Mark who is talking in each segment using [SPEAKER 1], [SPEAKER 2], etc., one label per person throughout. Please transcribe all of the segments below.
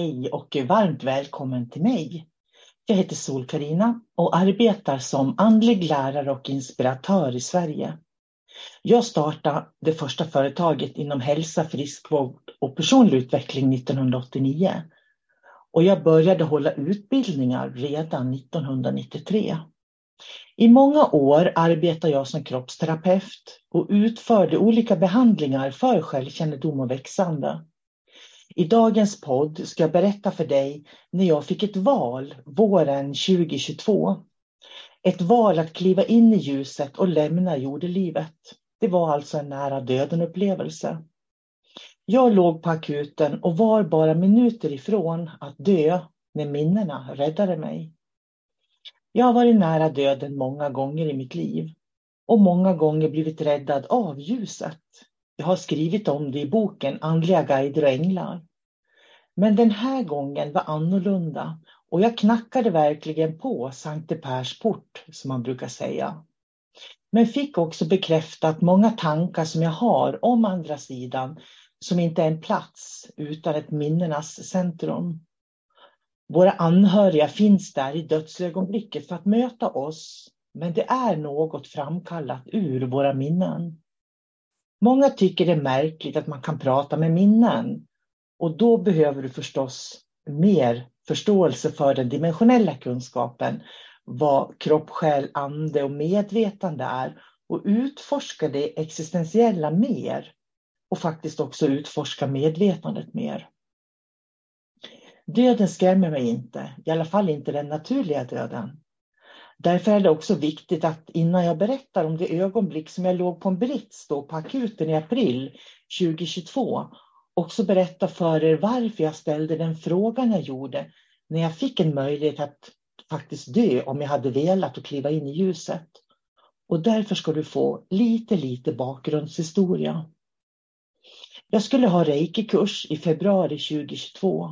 [SPEAKER 1] Hej och varmt välkommen till mig. Jag heter sol karina och arbetar som andlig lärare och inspiratör i Sverige. Jag startade det första företaget inom hälsa, friskvård och personlig utveckling 1989. Och jag började hålla utbildningar redan 1993. I många år arbetade jag som kroppsterapeut och utförde olika behandlingar för självkännedom och växande. I dagens podd ska jag berätta för dig när jag fick ett val våren 2022. Ett val att kliva in i ljuset och lämna jordelivet. Det var alltså en nära döden upplevelse. Jag låg på akuten och var bara minuter ifrån att dö när minnena räddade mig. Jag har varit nära döden många gånger i mitt liv och många gånger blivit räddad av ljuset. Jag har skrivit om det i boken Andliga guider och änglar. Men den här gången var annorlunda och jag knackade verkligen på Sankte Pers port, som man brukar säga. Men fick också bekräftat många tankar som jag har om andra sidan, som inte är en plats utan ett minnenas centrum. Våra anhöriga finns där i dödsögonblicket för att möta oss, men det är något framkallat ur våra minnen. Många tycker det är märkligt att man kan prata med minnen. Och då behöver du förstås mer förståelse för den dimensionella kunskapen, vad kropp, själ, ande och medvetande är och utforska det existentiella mer och faktiskt också utforska medvetandet mer. Döden skrämmer mig inte, i alla fall inte den naturliga döden. Därför är det också viktigt att innan jag berättar om det ögonblick som jag låg på en brits då på akuten i april 2022 också berätta för er varför jag ställde den frågan jag gjorde när jag fick en möjlighet att faktiskt dö om jag hade velat och kliva in i ljuset. Och därför ska du få lite, lite bakgrundshistoria. Jag skulle ha reikikurs i februari 2022.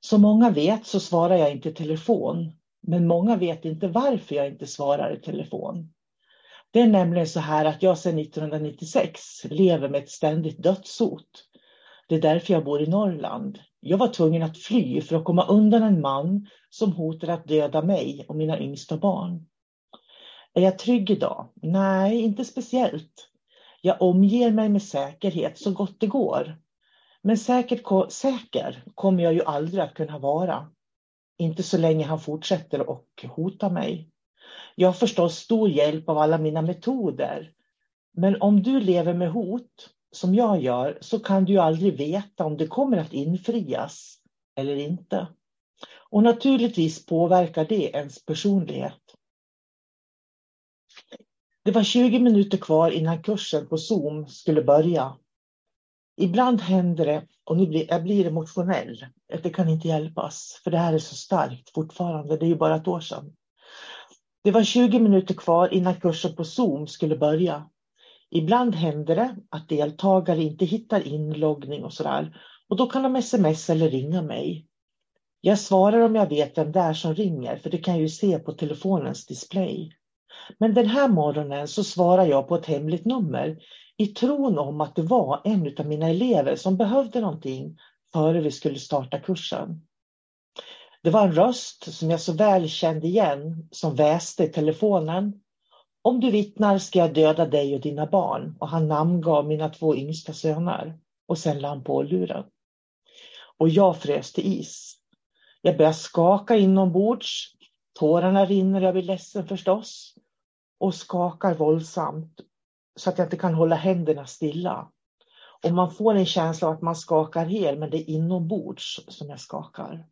[SPEAKER 1] Som många vet så svarar jag inte i telefon, men många vet inte varför jag inte svarar i telefon. Det är nämligen så här att jag sedan 1996 lever med ett ständigt dödshot. Det är därför jag bor i Norrland. Jag var tvungen att fly för att komma undan en man som hotade att döda mig och mina yngsta barn. Är jag trygg idag? Nej, inte speciellt. Jag omger mig med säkerhet så gott det går. Men säkert, säker kommer jag ju aldrig att kunna vara. Inte så länge han fortsätter och hota mig. Jag har förstås stor hjälp av alla mina metoder. Men om du lever med hot, som jag gör, så kan du ju aldrig veta om det kommer att infrias eller inte. Och naturligtvis påverkar det ens personlighet. Det var 20 minuter kvar innan kursen på Zoom skulle börja. Ibland händer det, och nu blir jag blir emotionell, att det kan inte hjälpas, för det här är så starkt fortfarande, det är ju bara ett år sedan. Det var 20 minuter kvar innan kursen på Zoom skulle börja. Ibland händer det att deltagare inte hittar inloggning och sådär, och då kan de sms eller ringa mig. Jag svarar om jag vet vem det är som ringer, för det kan jag ju se på telefonens display. Men den här morgonen så svarar jag på ett hemligt nummer i tron om att det var en av mina elever som behövde någonting före vi skulle starta kursen. Det var en röst som jag så väl kände igen som väste i telefonen. Om du vittnar ska jag döda dig och dina barn. Och han namngav mina två yngsta söner. Och sen la han på luren. Och jag frös till is. Jag började skaka inombords. Tårarna rinner, jag blir ledsen förstås. Och skakar våldsamt så att jag inte kan hålla händerna stilla. Och man får en känsla av att man skakar hel, men det är inombords som jag skakar.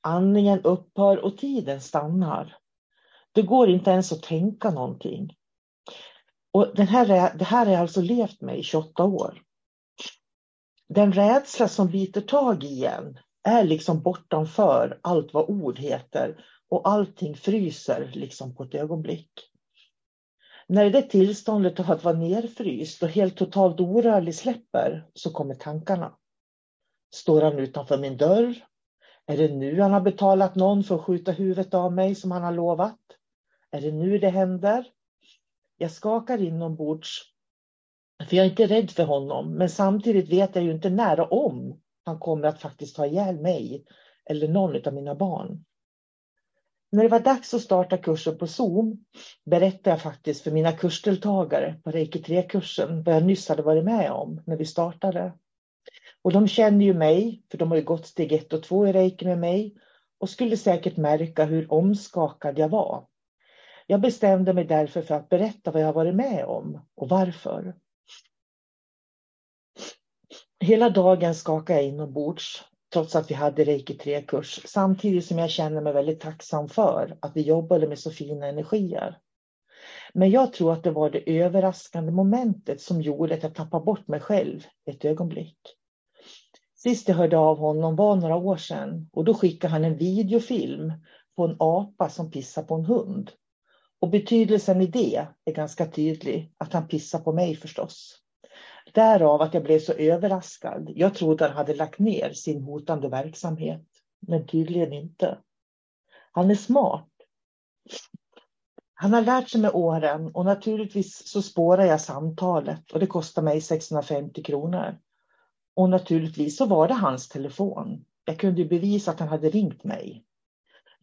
[SPEAKER 1] Andningen upphör och tiden stannar. Det går inte ens att tänka någonting. Och den här, det här har jag alltså levt med i 28 år. Den rädsla som biter tag i en är liksom bortanför allt vad ord heter och allting fryser liksom på ett ögonblick. När det tillståndet av att vara nerfryst och helt totalt orörlig släpper så kommer tankarna. Står han utanför min dörr? Är det nu han har betalat någon för att skjuta huvudet av mig som han har lovat? Är det nu det händer? Jag skakar inombords. För jag är inte rädd för honom, men samtidigt vet jag ju inte när och om han kommer att faktiskt ta ihjäl mig eller någon av mina barn. När det var dags att starta kursen på Zoom berättade jag faktiskt för mina kursdeltagare på Reiki 3-kursen vad jag nyss hade varit med om när vi startade. Och de känner ju mig, för de har ju gått steg ett och två i reiki med mig och skulle säkert märka hur omskakad jag var. Jag bestämde mig därför för att berätta vad jag varit med om och varför. Hela dagen skakade jag inombords trots att vi hade reiki 3-kurs samtidigt som jag känner mig väldigt tacksam för att vi jobbade med så fina energier. Men jag tror att det var det överraskande momentet som gjorde att jag tappade bort mig själv ett ögonblick. Sist jag hörde av honom var några år sedan och då skickade han en videofilm på en apa som pissar på en hund. Och betydelsen i det är ganska tydlig, att han pissar på mig förstås. Därav att jag blev så överraskad. Jag trodde han hade lagt ner sin hotande verksamhet, men tydligen inte. Han är smart. Han har lärt sig med åren och naturligtvis så spårar jag samtalet och det kostar mig 650 kronor. Och naturligtvis så var det hans telefon. Jag kunde bevisa att han hade ringt mig.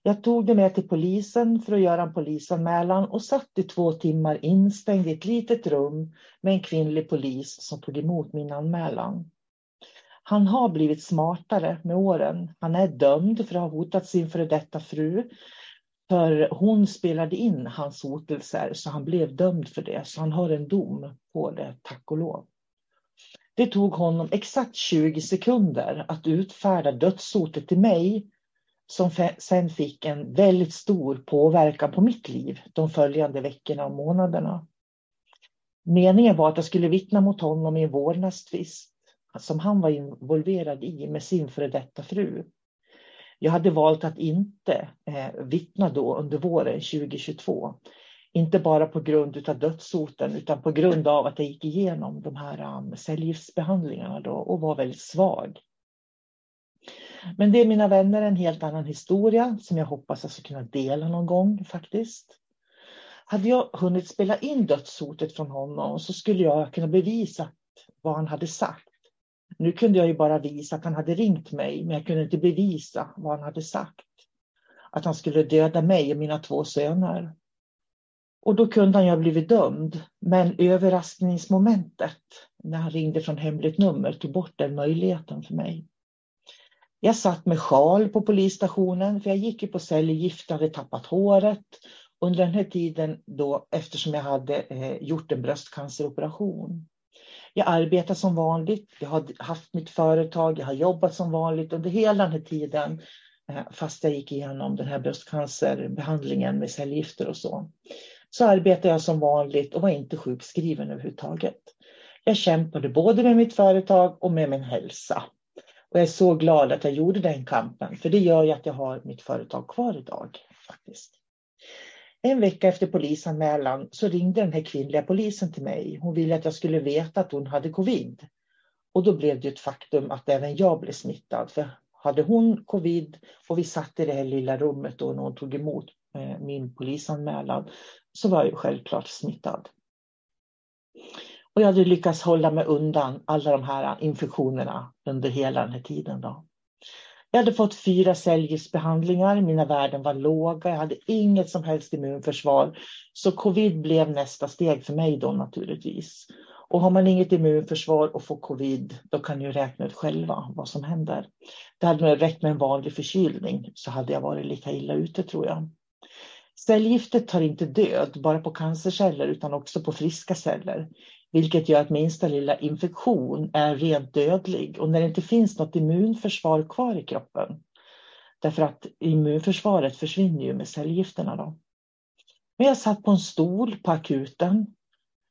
[SPEAKER 1] Jag tog det med till polisen för att göra en polisanmälan och satt i två timmar instängd i ett litet rum med en kvinnlig polis som tog emot min anmälan. Han har blivit smartare med åren. Han är dömd för att ha hotat sin före detta fru. För hon spelade in hans hotelser så han blev dömd för det. Så han har en dom på det, tack och lov. Det tog honom exakt 20 sekunder att utfärda dödshotet till mig som sen fick en väldigt stor påverkan på mitt liv de följande veckorna och månaderna. Meningen var att jag skulle vittna mot honom i en vårdnadstvist som han var involverad i med sin före detta fru. Jag hade valt att inte eh, vittna då under våren 2022 inte bara på grund av dödshoten utan på grund av att jag gick igenom de här um, cellgiftsbehandlingarna då och var väldigt svag. Men det är mina vänner en helt annan historia som jag hoppas jag ska kunna dela någon gång faktiskt. Hade jag hunnit spela in dödshotet från honom så skulle jag kunna bevisa vad han hade sagt. Nu kunde jag ju bara visa att han hade ringt mig, men jag kunde inte bevisa vad han hade sagt. Att han skulle döda mig och mina två söner. Och då kunde han ju ha blivit dömd. Men överraskningsmomentet när han ringde från hemligt nummer tog bort den möjligheten för mig. Jag satt med sjal på polisstationen för jag gick ju på cellgift, hade tappat håret. Under den här tiden då, eftersom jag hade eh, gjort en bröstcanceroperation. Jag arbetar som vanligt, jag har haft mitt företag, jag har jobbat som vanligt under hela den här tiden. Eh, fast jag gick igenom den här bröstcancerbehandlingen med cellgifter och så så arbetade jag som vanligt och var inte sjukskriven överhuvudtaget. Jag kämpade både med mitt företag och med min hälsa. Och jag är så glad att jag gjorde den kampen, för det gör ju att jag har mitt företag kvar idag. faktiskt. En vecka efter polisanmälan så ringde den här kvinnliga polisen till mig. Hon ville att jag skulle veta att hon hade covid. Och då blev det ett faktum att även jag blev smittad. För hade hon covid och vi satt i det här lilla rummet då när hon tog emot eh, min polisanmälan så var jag ju självklart smittad. Och jag hade lyckats hålla mig undan alla de här infektionerna under hela den här tiden. Då. Jag hade fått fyra cellgiftsbehandlingar, mina värden var låga, jag hade inget som helst immunförsvar. Så covid blev nästa steg för mig då naturligtvis. Och har man inget immunförsvar och får covid, då kan ni räkna ut själva vad som händer. Det hade räckt med en vanlig förkylning så hade jag varit lika illa ute tror jag. Cellgiftet tar inte död bara på cancerceller utan också på friska celler. Vilket gör att minsta lilla infektion är rent dödlig och när det inte finns något immunförsvar kvar i kroppen. Därför att immunförsvaret försvinner ju med cellgifterna. Då. Men jag satt på en stol på akuten.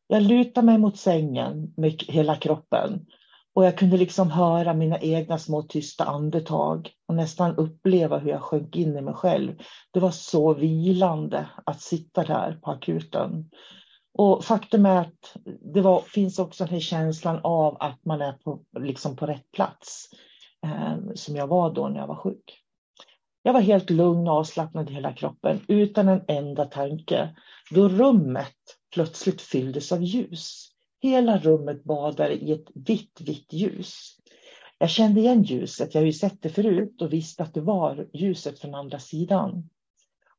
[SPEAKER 1] Jag lutade mig mot sängen med hela kroppen och jag kunde liksom höra mina egna små tysta andetag och nästan uppleva hur jag sjönk in i mig själv. Det var så vilande att sitta där på akuten. Och faktum är att det var, finns också den här känslan av att man är på, liksom på rätt plats. Eh, som jag var då när jag var sjuk. Jag var helt lugn och avslappnad i hela kroppen utan en enda tanke. Då rummet plötsligt fylldes av ljus. Hela rummet badade i ett vitt, vitt ljus. Jag kände igen ljuset, jag har ju sett det förut och visste att det var ljuset från andra sidan.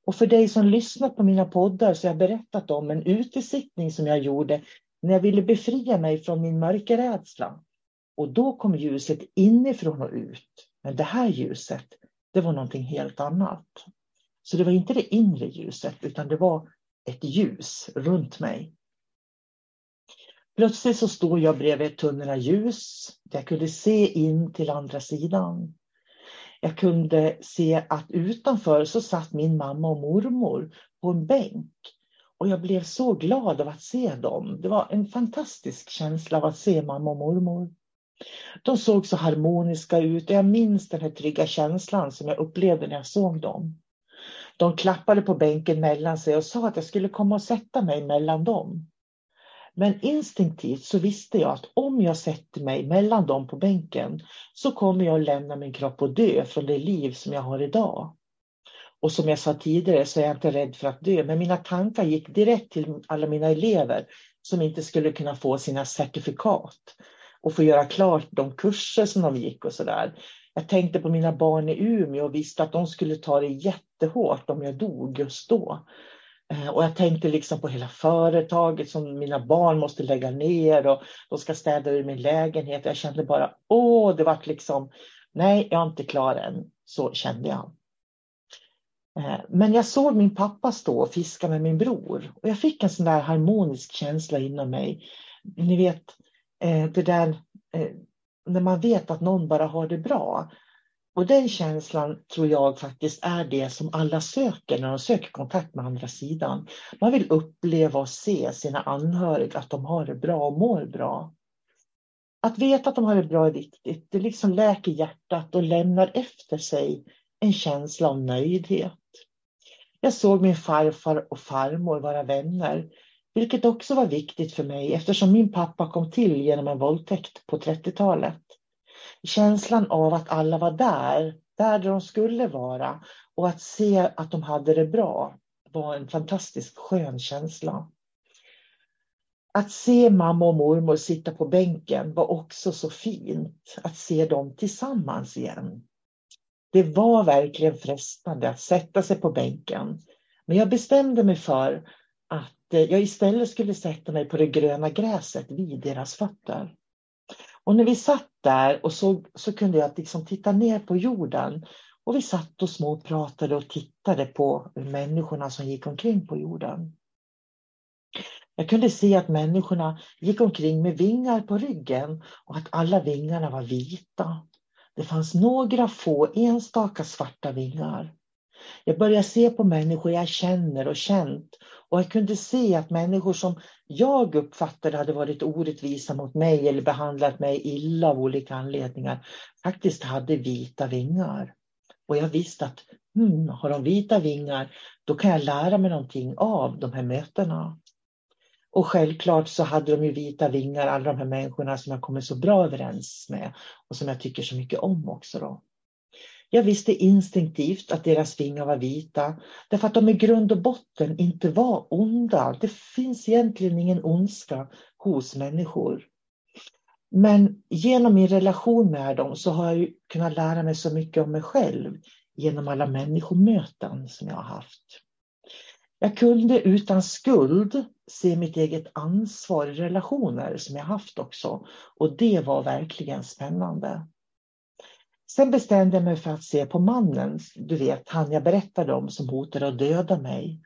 [SPEAKER 1] Och för dig som lyssnat på mina poddar så har jag berättat om en utesittning som jag gjorde när jag ville befria mig från min mörkerrädsla. Och då kom ljuset inifrån och ut. Men det här ljuset, det var någonting helt annat. Så det var inte det inre ljuset, utan det var ett ljus runt mig. Plötsligt så stod jag bredvid ett tunnelna ljus. där Jag kunde se in till andra sidan. Jag kunde se att utanför så satt min mamma och mormor på en bänk. Och jag blev så glad av att se dem. Det var en fantastisk känsla av att se mamma och mormor. De såg så harmoniska ut och jag minns den här trygga känslan som jag upplevde när jag såg dem. De klappade på bänken mellan sig och sa att jag skulle komma och sätta mig mellan dem. Men instinktivt så visste jag att om jag sätter mig mellan dem på bänken så kommer jag att lämna min kropp och dö från det liv som jag har idag. Och som jag sa tidigare så är jag inte rädd för att dö, men mina tankar gick direkt till alla mina elever som inte skulle kunna få sina certifikat och få göra klart de kurser som de gick och sådär. Jag tänkte på mina barn i Umeå och visste att de skulle ta det jättehårt om jag dog just då. Eh, och jag tänkte liksom på hela företaget som mina barn måste lägga ner och de ska städa ur min lägenhet. Jag kände bara, åh, det vart liksom, nej, jag är inte klar än. Så kände jag. Eh, men jag såg min pappa stå och fiska med min bror och jag fick en sån där harmonisk känsla inom mig. Ni vet, eh, det där när man vet att någon bara har det bra. Och den känslan tror jag faktiskt är det som alla söker när de söker kontakt med andra sidan. Man vill uppleva och se sina anhöriga, att de har det bra och mår bra. Att veta att de har det bra är viktigt. Det liksom läker hjärtat och lämnar efter sig en känsla av nöjdhet. Jag såg min farfar och farmor vara vänner, vilket också var viktigt för mig eftersom min pappa kom till genom en våldtäkt på 30-talet känslan av att alla var där, där de skulle vara och att se att de hade det bra var en fantastiskt skön känsla. Att se mamma och mormor sitta på bänken var också så fint, att se dem tillsammans igen. Det var verkligen frestande att sätta sig på bänken, men jag bestämde mig för att eh, jag istället skulle sätta mig på det gröna gräset vid deras fötter. Och när vi satt där och så, så kunde jag liksom titta ner på jorden. Och vi satt och småpratade och tittade på människorna som gick omkring på jorden. Jag kunde se att människorna gick omkring med vingar på ryggen och att alla vingarna var vita. Det fanns några få enstaka svarta vingar. Jag började se på människor jag känner och känt och jag kunde se att människor som jag uppfattade hade varit orättvisa mot mig eller behandlat mig illa av olika anledningar faktiskt hade vita vingar. Och jag visste att hmm, har de vita vingar, då kan jag lära mig någonting av de här mötena. Och självklart så hade de ju vita vingar, alla de här människorna som jag kommer så bra överens med och som jag tycker så mycket om också. Då. Jag visste instinktivt att deras vingar var vita därför att de i grund och botten inte var onda. Det finns egentligen ingen ondska hos människor. Men genom min relation med dem så har jag kunnat lära mig så mycket om mig själv genom alla människomöten som jag har haft. Jag kunde utan skuld se mitt eget ansvar i relationer som jag haft också och det var verkligen spännande. Sen bestämde jag mig för att se på mannen, du vet, han jag berättade om som hotade att döda mig.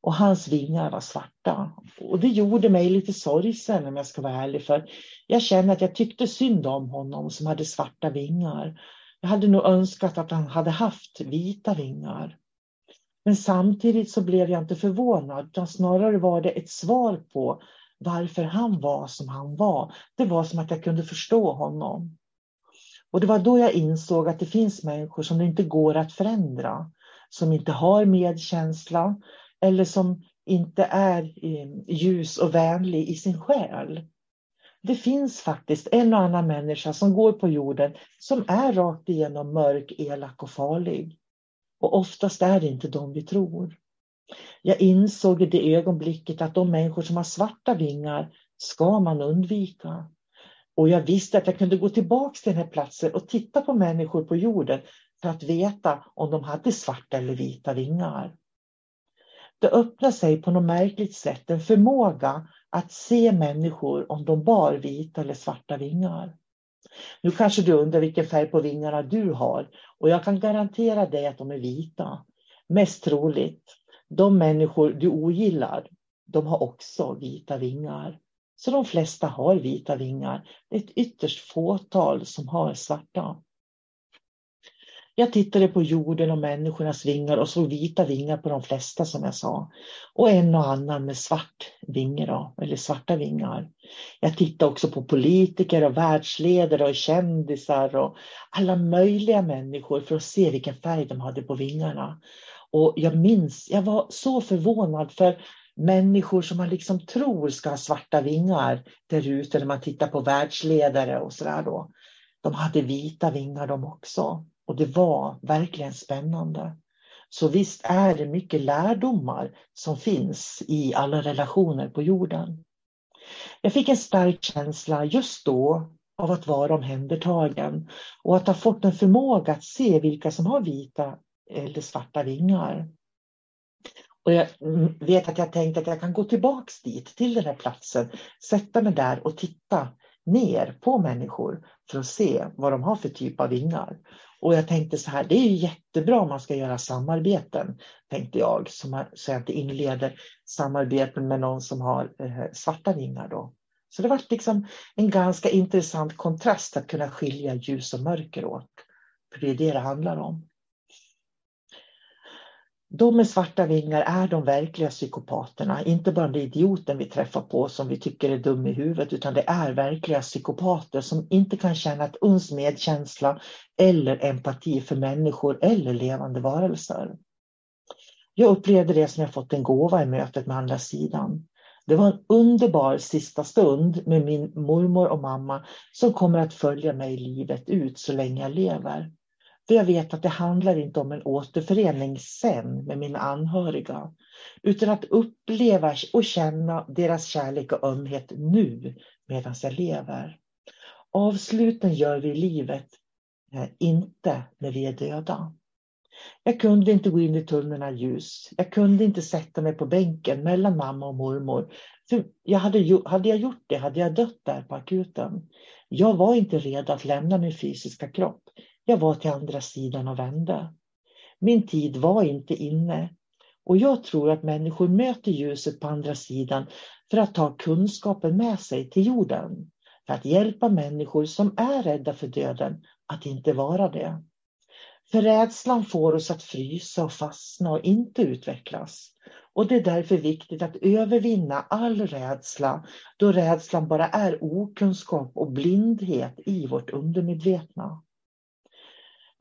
[SPEAKER 1] Och hans vingar var svarta. Och det gjorde mig lite sorgsen om jag ska vara ärlig, för jag känner att jag tyckte synd om honom som hade svarta vingar. Jag hade nog önskat att han hade haft vita vingar. Men samtidigt så blev jag inte förvånad, utan snarare var det ett svar på varför han var som han var. Det var som att jag kunde förstå honom. Och det var då jag insåg att det finns människor som det inte går att förändra, som inte har medkänsla eller som inte är eh, ljus och vänlig i sin själ. Det finns faktiskt en och annan människa som går på jorden som är rakt igenom mörk, elak och farlig. Och oftast är det inte de vi tror. Jag insåg i det ögonblicket att de människor som har svarta vingar ska man undvika. Och jag visste att jag kunde gå tillbaka till den här platsen och titta på människor på jorden för att veta om de hade svarta eller vita vingar. Det öppnade sig på något märkligt sätt en förmåga att se människor om de bar vita eller svarta vingar. Nu kanske du undrar vilken färg på vingarna du har och jag kan garantera dig att de är vita. Mest troligt, de människor du ogillar, de har också vita vingar. Så de flesta har vita vingar. Det är ett ytterst fåtal som har svarta. Jag tittade på jorden och människornas vingar och såg vita vingar på de flesta som jag sa. Och en och annan med svart vingar, då, eller svarta vingar. Jag tittade också på politiker och världsledare och kändisar och alla möjliga människor för att se vilken färg de hade på vingarna. Och jag minns, jag var så förvånad för människor som man liksom tror ska ha svarta vingar där ute när man tittar på världsledare och sådär då. De hade vita vingar de också och det var verkligen spännande. Så visst är det mycket lärdomar som finns i alla relationer på jorden. Jag fick en stark känsla just då av att vara omhändertagen och att ha fått en förmåga att se vilka som har vita eller svarta vingar. Och jag vet att jag tänkte att jag kan gå tillbaks dit, till den här platsen, sätta mig där och titta ner på människor för att se vad de har för typ av vingar. Och jag tänkte så här, det är ju jättebra om man ska göra samarbeten, tänkte jag, så, jag inte inleder samarbeten med någon som har eh, svarta vingar då. Så det var liksom en ganska intressant kontrast att kunna skilja ljus och mörker åt. För det är det det handlar om. De med svarta vingar är de verkliga psykopaterna, inte bara den idioten vi träffar på som vi tycker är dum i huvudet, utan det är verkliga psykopater som inte kan känna ett uns medkänsla eller empati för människor eller levande varelser. Jag upplevde det som jag fått en gåva i mötet med andra sidan. Det var en underbar sista stund med min mormor och mamma som kommer att följa mig livet ut så länge jag lever. För jag vet att det handlar inte om en återförening sen med mina anhöriga, utan att uppleva och känna deras kärlek och ömhet nu medan jag lever. Avsluten gör vi i livet, eh, inte när vi är döda. Jag kunde inte gå in i tunneln av ljus. Jag kunde inte sätta mig på bänken mellan mamma och mormor. För jag hade, hade jag gjort det hade jag dött där på akuten. Jag var inte redo att lämna min fysiska kropp. Jag var till andra sidan och vände. Min tid var inte inne. Och jag tror att människor möter ljuset på andra sidan för att ta kunskapen med sig till jorden. För att hjälpa människor som är rädda för döden att inte vara det. För rädslan får oss att frysa och fastna och inte utvecklas. Och det är därför viktigt att övervinna all rädsla, då rädslan bara är okunskap och blindhet i vårt undermedvetna.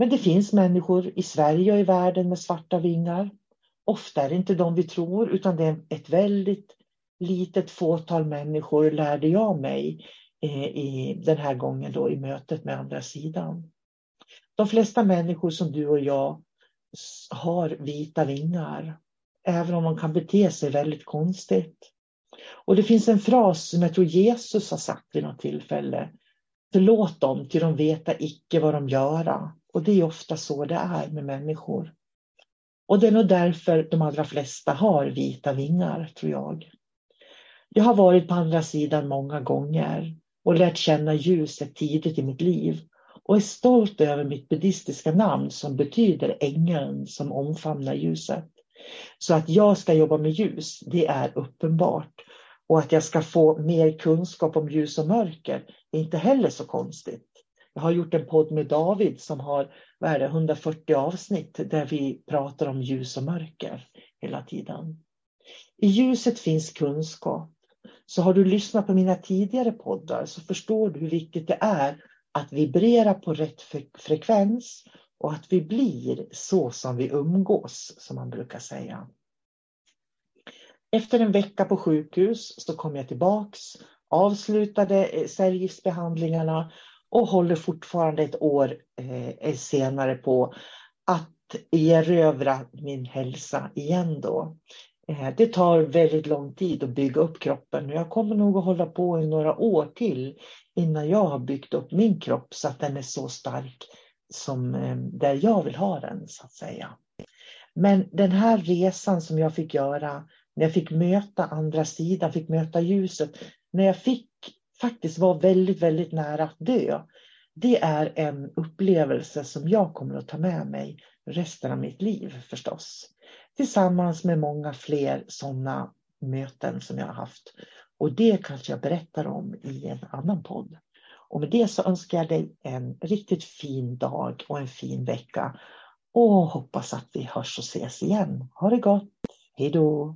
[SPEAKER 1] Men det finns människor i Sverige och i världen med svarta vingar. Ofta är det inte de vi tror utan det är ett väldigt litet fåtal människor lärde jag mig eh, i den här gången då i mötet med andra sidan. De flesta människor som du och jag har vita vingar, även om de kan bete sig väldigt konstigt. Och det finns en fras som jag tror Jesus har sagt vid något tillfälle. Förlåt dem, till de veta icke vad de göra. Och det är ofta så det är med människor. Och det är nog därför de allra flesta har vita vingar, tror jag. Jag har varit på andra sidan många gånger och lärt känna ljuset tidigt i mitt liv och är stolt över mitt buddhistiska namn som betyder ängeln som omfamnar ljuset. Så att jag ska jobba med ljus, det är uppenbart. Och att jag ska få mer kunskap om ljus och mörker är inte heller så konstigt. Jag har gjort en podd med David som har vad det, 140 avsnitt där vi pratar om ljus och mörker hela tiden. I ljuset finns kunskap. Så har du lyssnat på mina tidigare poddar så förstår du hur viktigt det är att vibrera på rätt frekvens och att vi blir så som vi umgås, som man brukar säga. Efter en vecka på sjukhus så kom jag tillbaks, avslutade eh, cellgiftsbehandlingarna och håller fortfarande ett år eh, eh, senare på att erövra min hälsa igen då. Eh, det tar väldigt lång tid att bygga upp kroppen och jag kommer nog att hålla på i några år till innan jag har byggt upp min kropp så att den är så stark som eh, där jag vill ha den så att säga. Men den här resan som jag fick göra när jag fick möta andra sidan, fick möta ljuset, när jag fick faktiskt vara väldigt, väldigt nära att dö. Det är en upplevelse som jag kommer att ta med mig resten av mitt liv förstås. Tillsammans med många fler sådana möten som jag har haft. Och det kanske jag berättar om i en annan podd. Och med det så önskar jag dig en riktigt fin dag och en fin vecka. Och hoppas att vi hörs och ses igen. Ha det gott! Hej då!